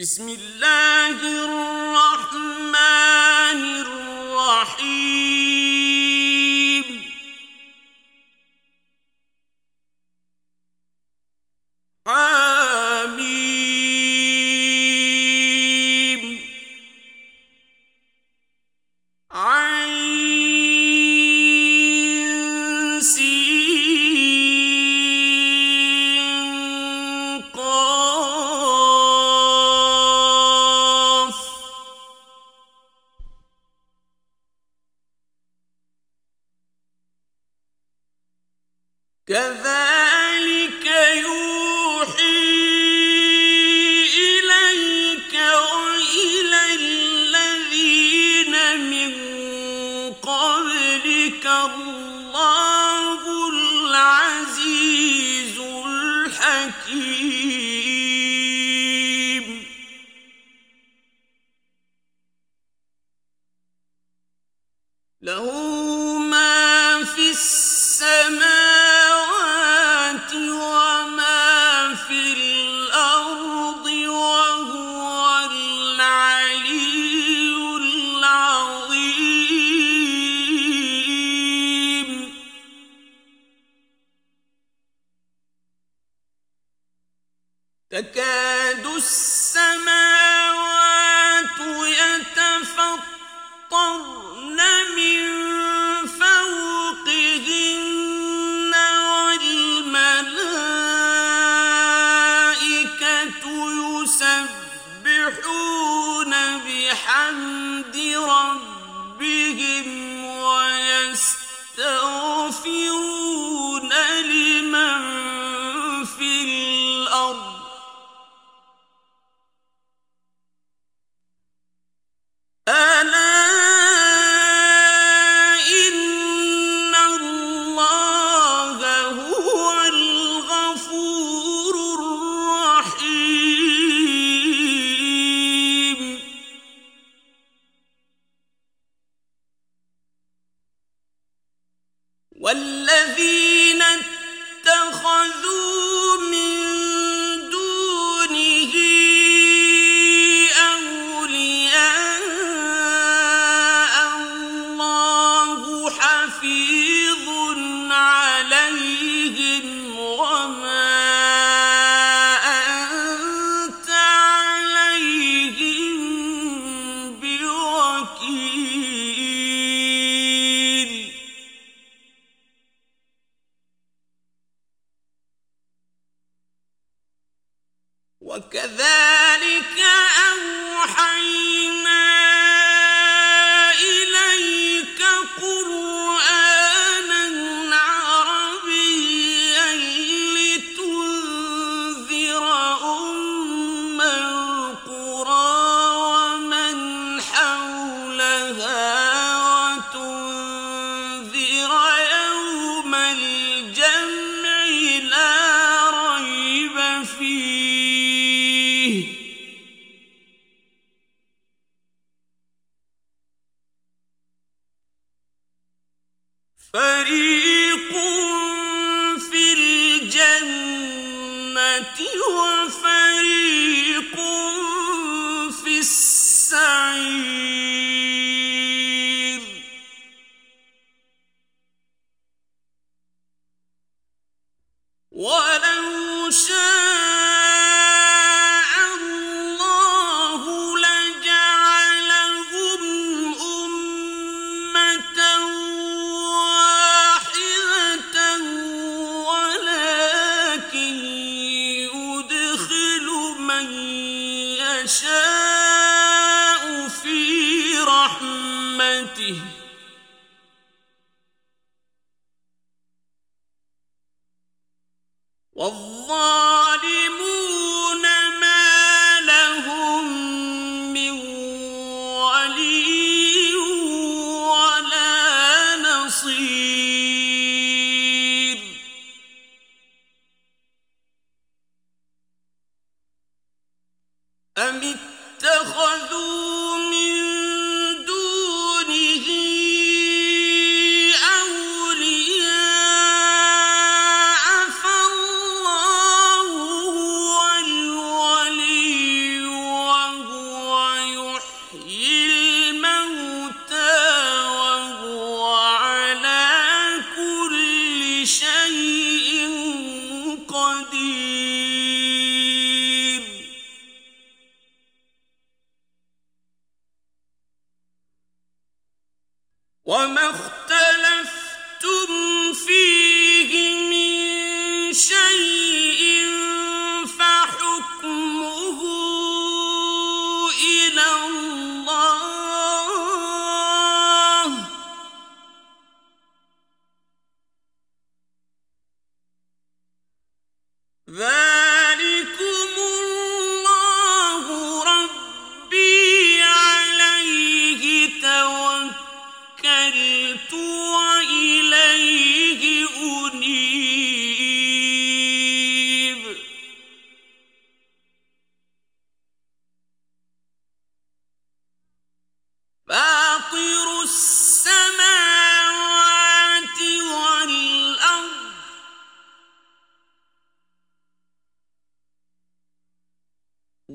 بسم الله الرحمن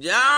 جعل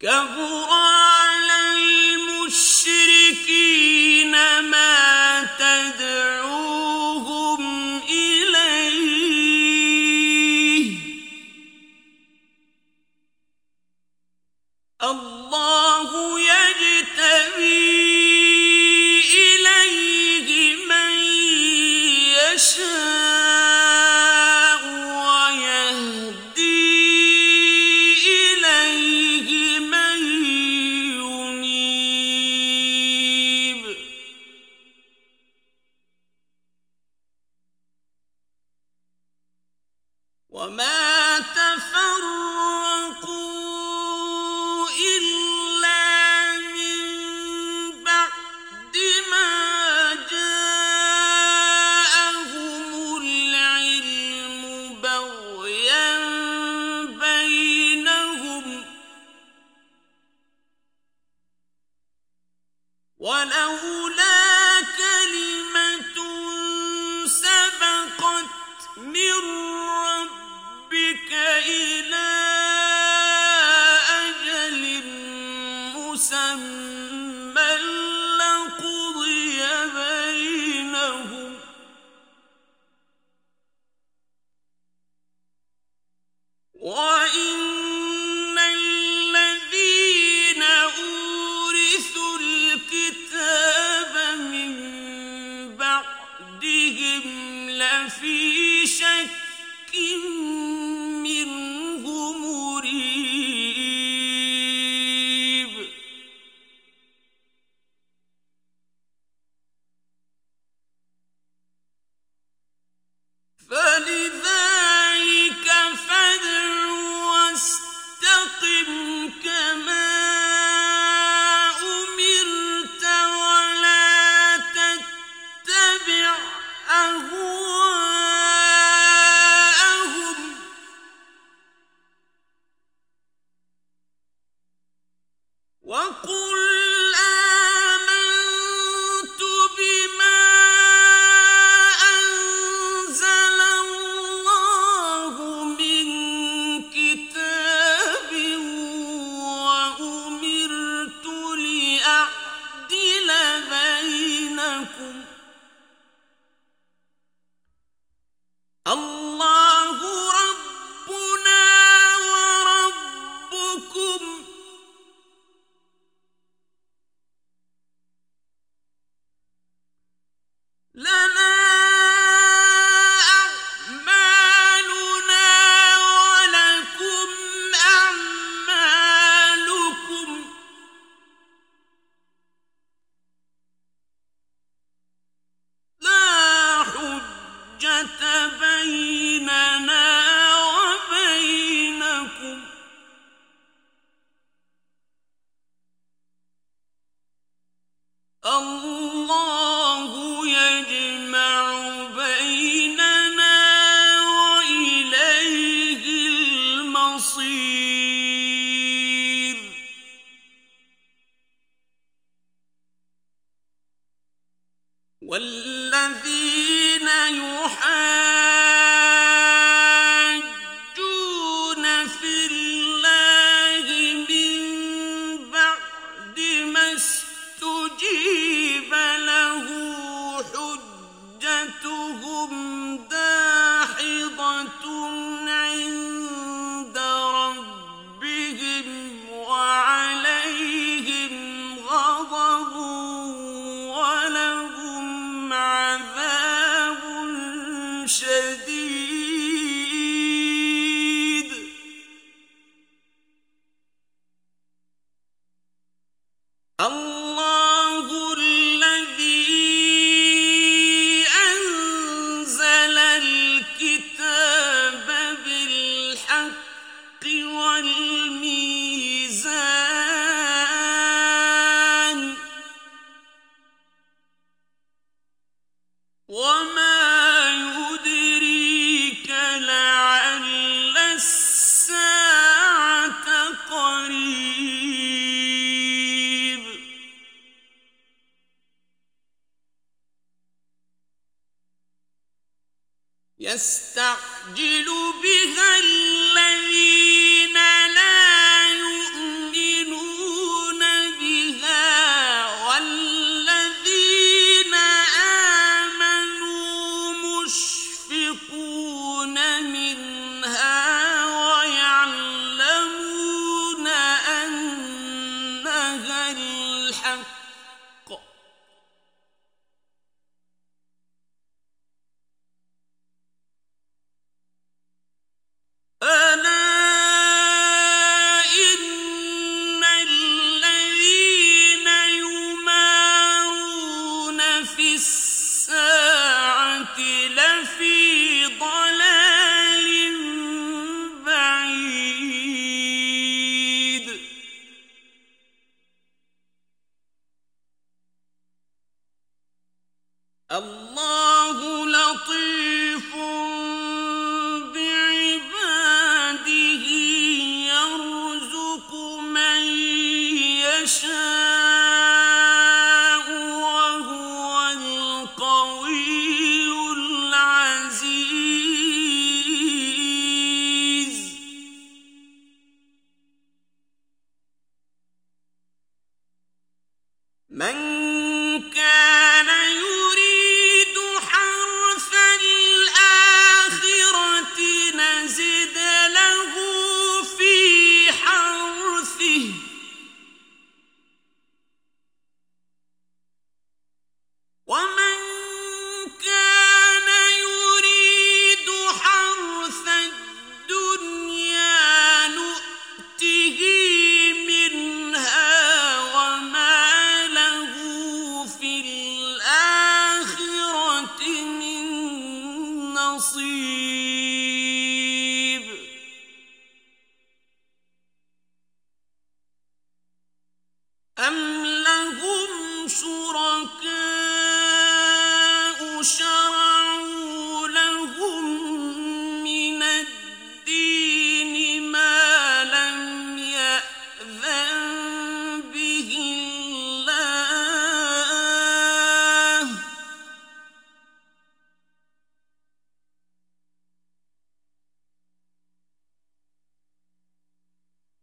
كبر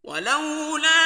ولولا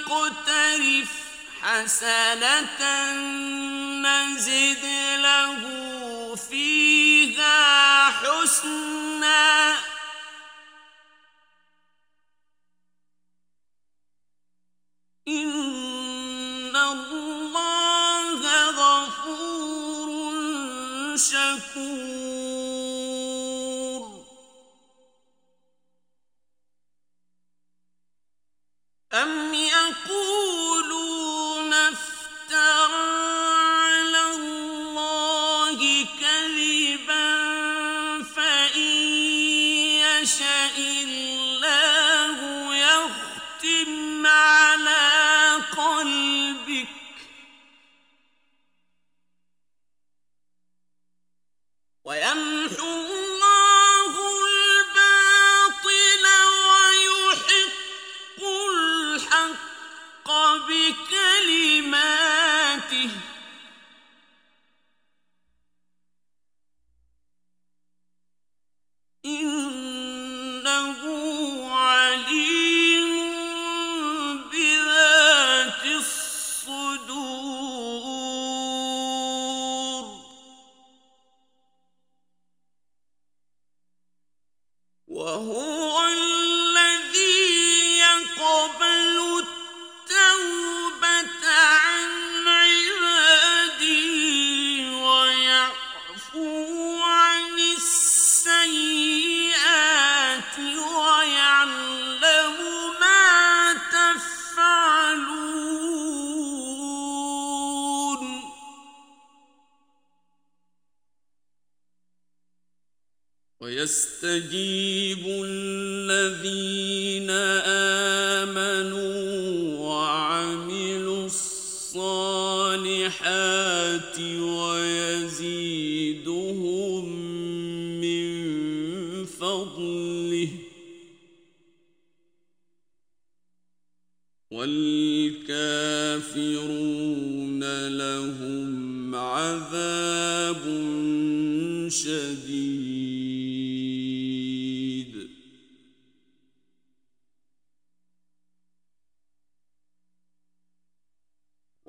يقترف حسنة نزد له فيها حسنا. إن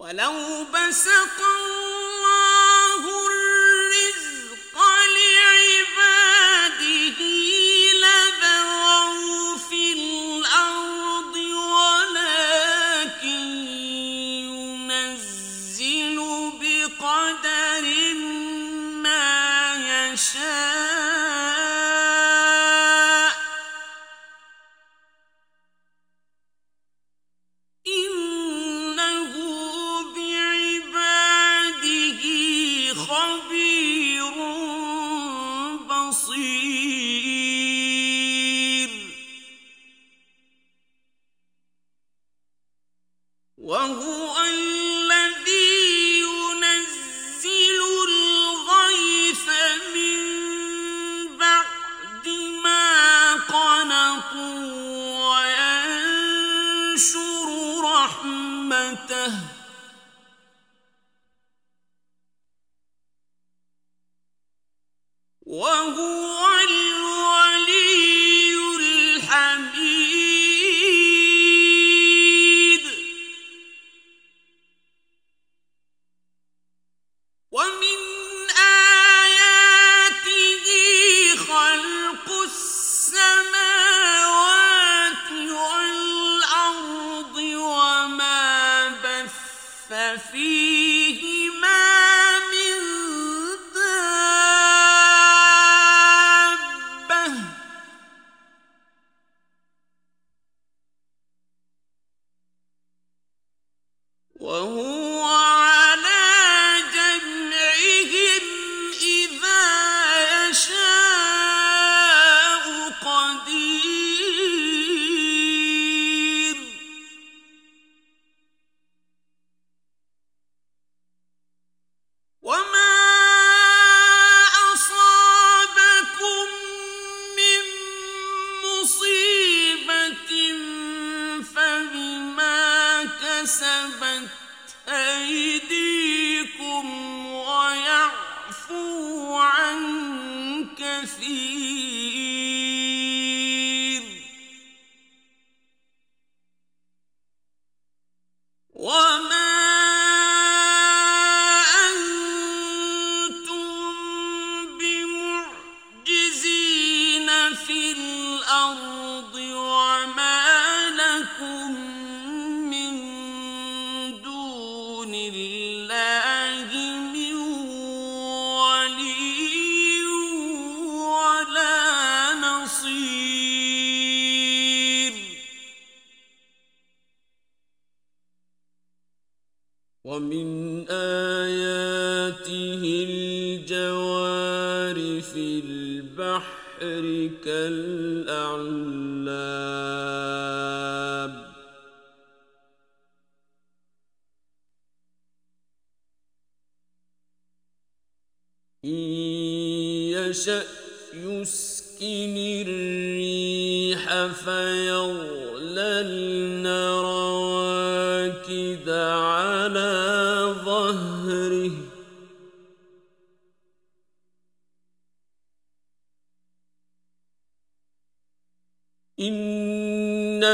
ولو بسط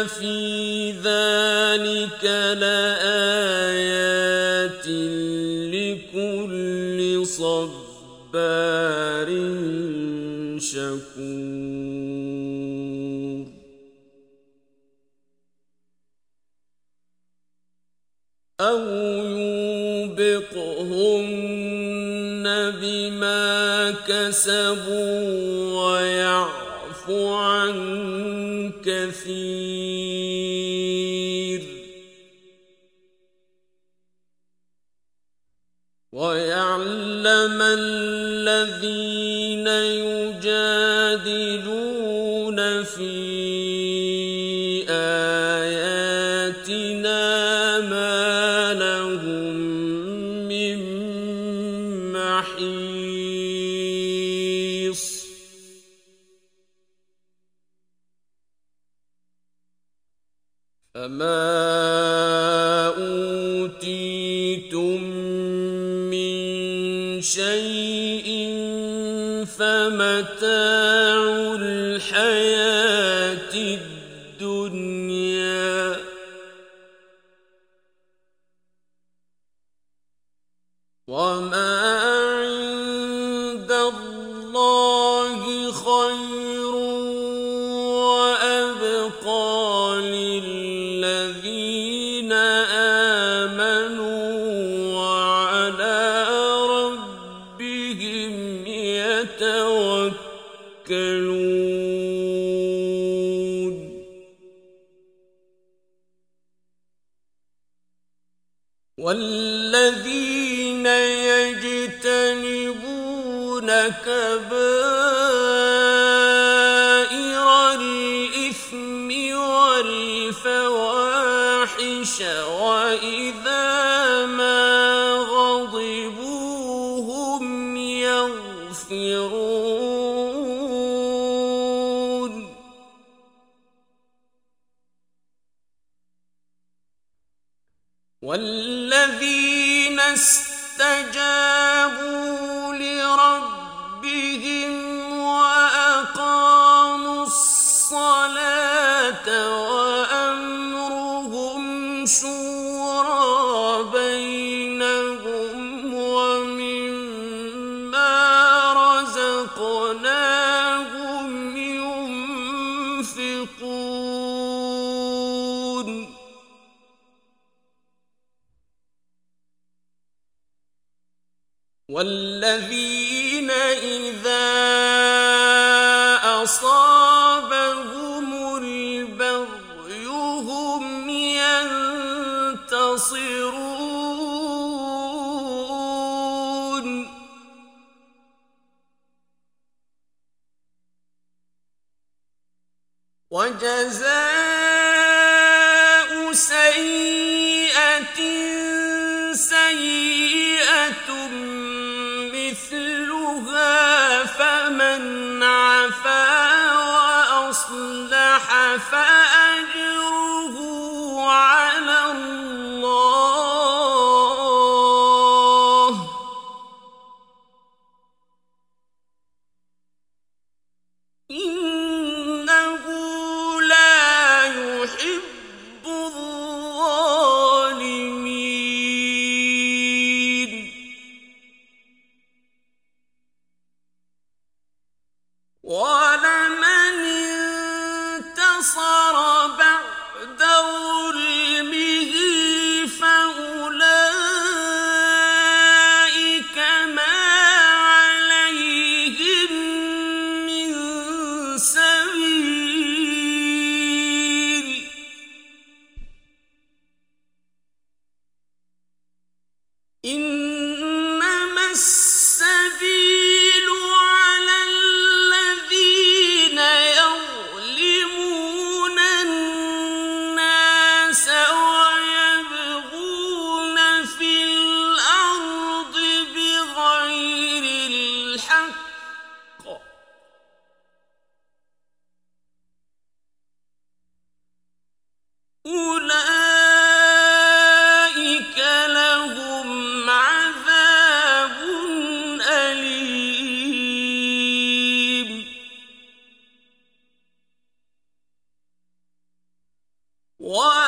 في ذلك لآيات لكل صبار شكور أو يوبقهن بما كسبوا من الدنيا. وما وإذا والذين What?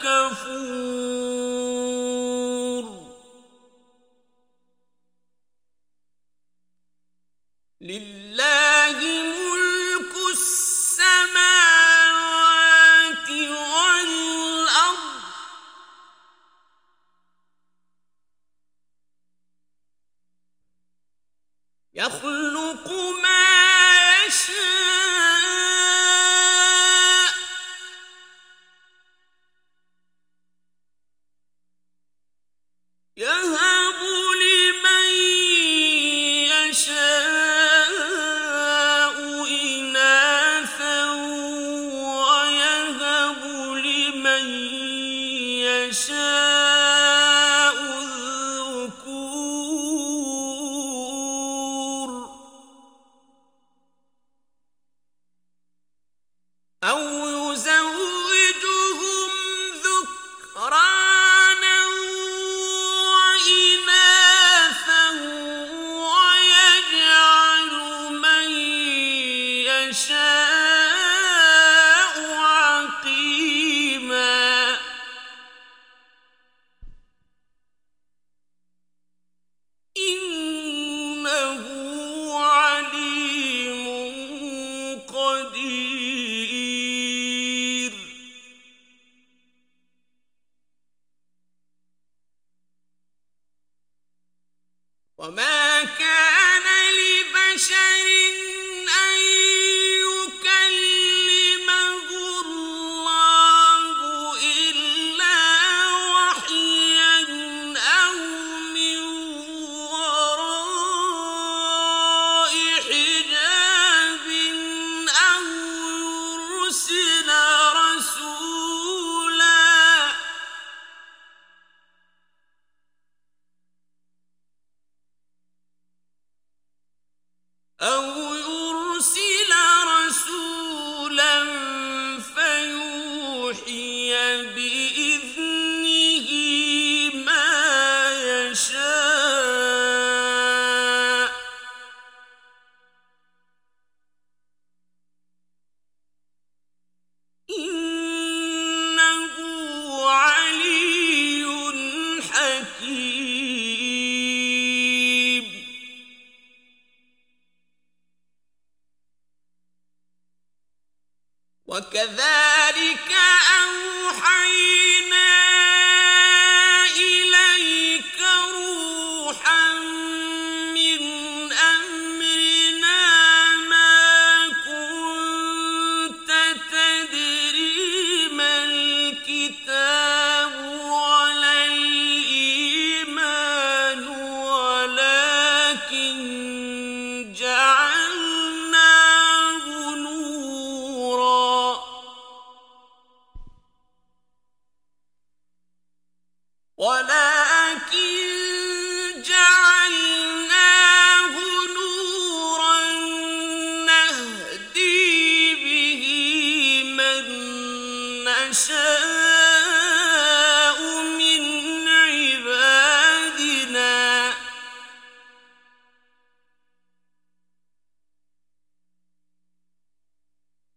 كفور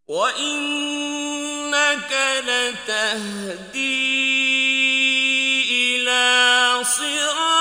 وإنك لتهدي إلى صراط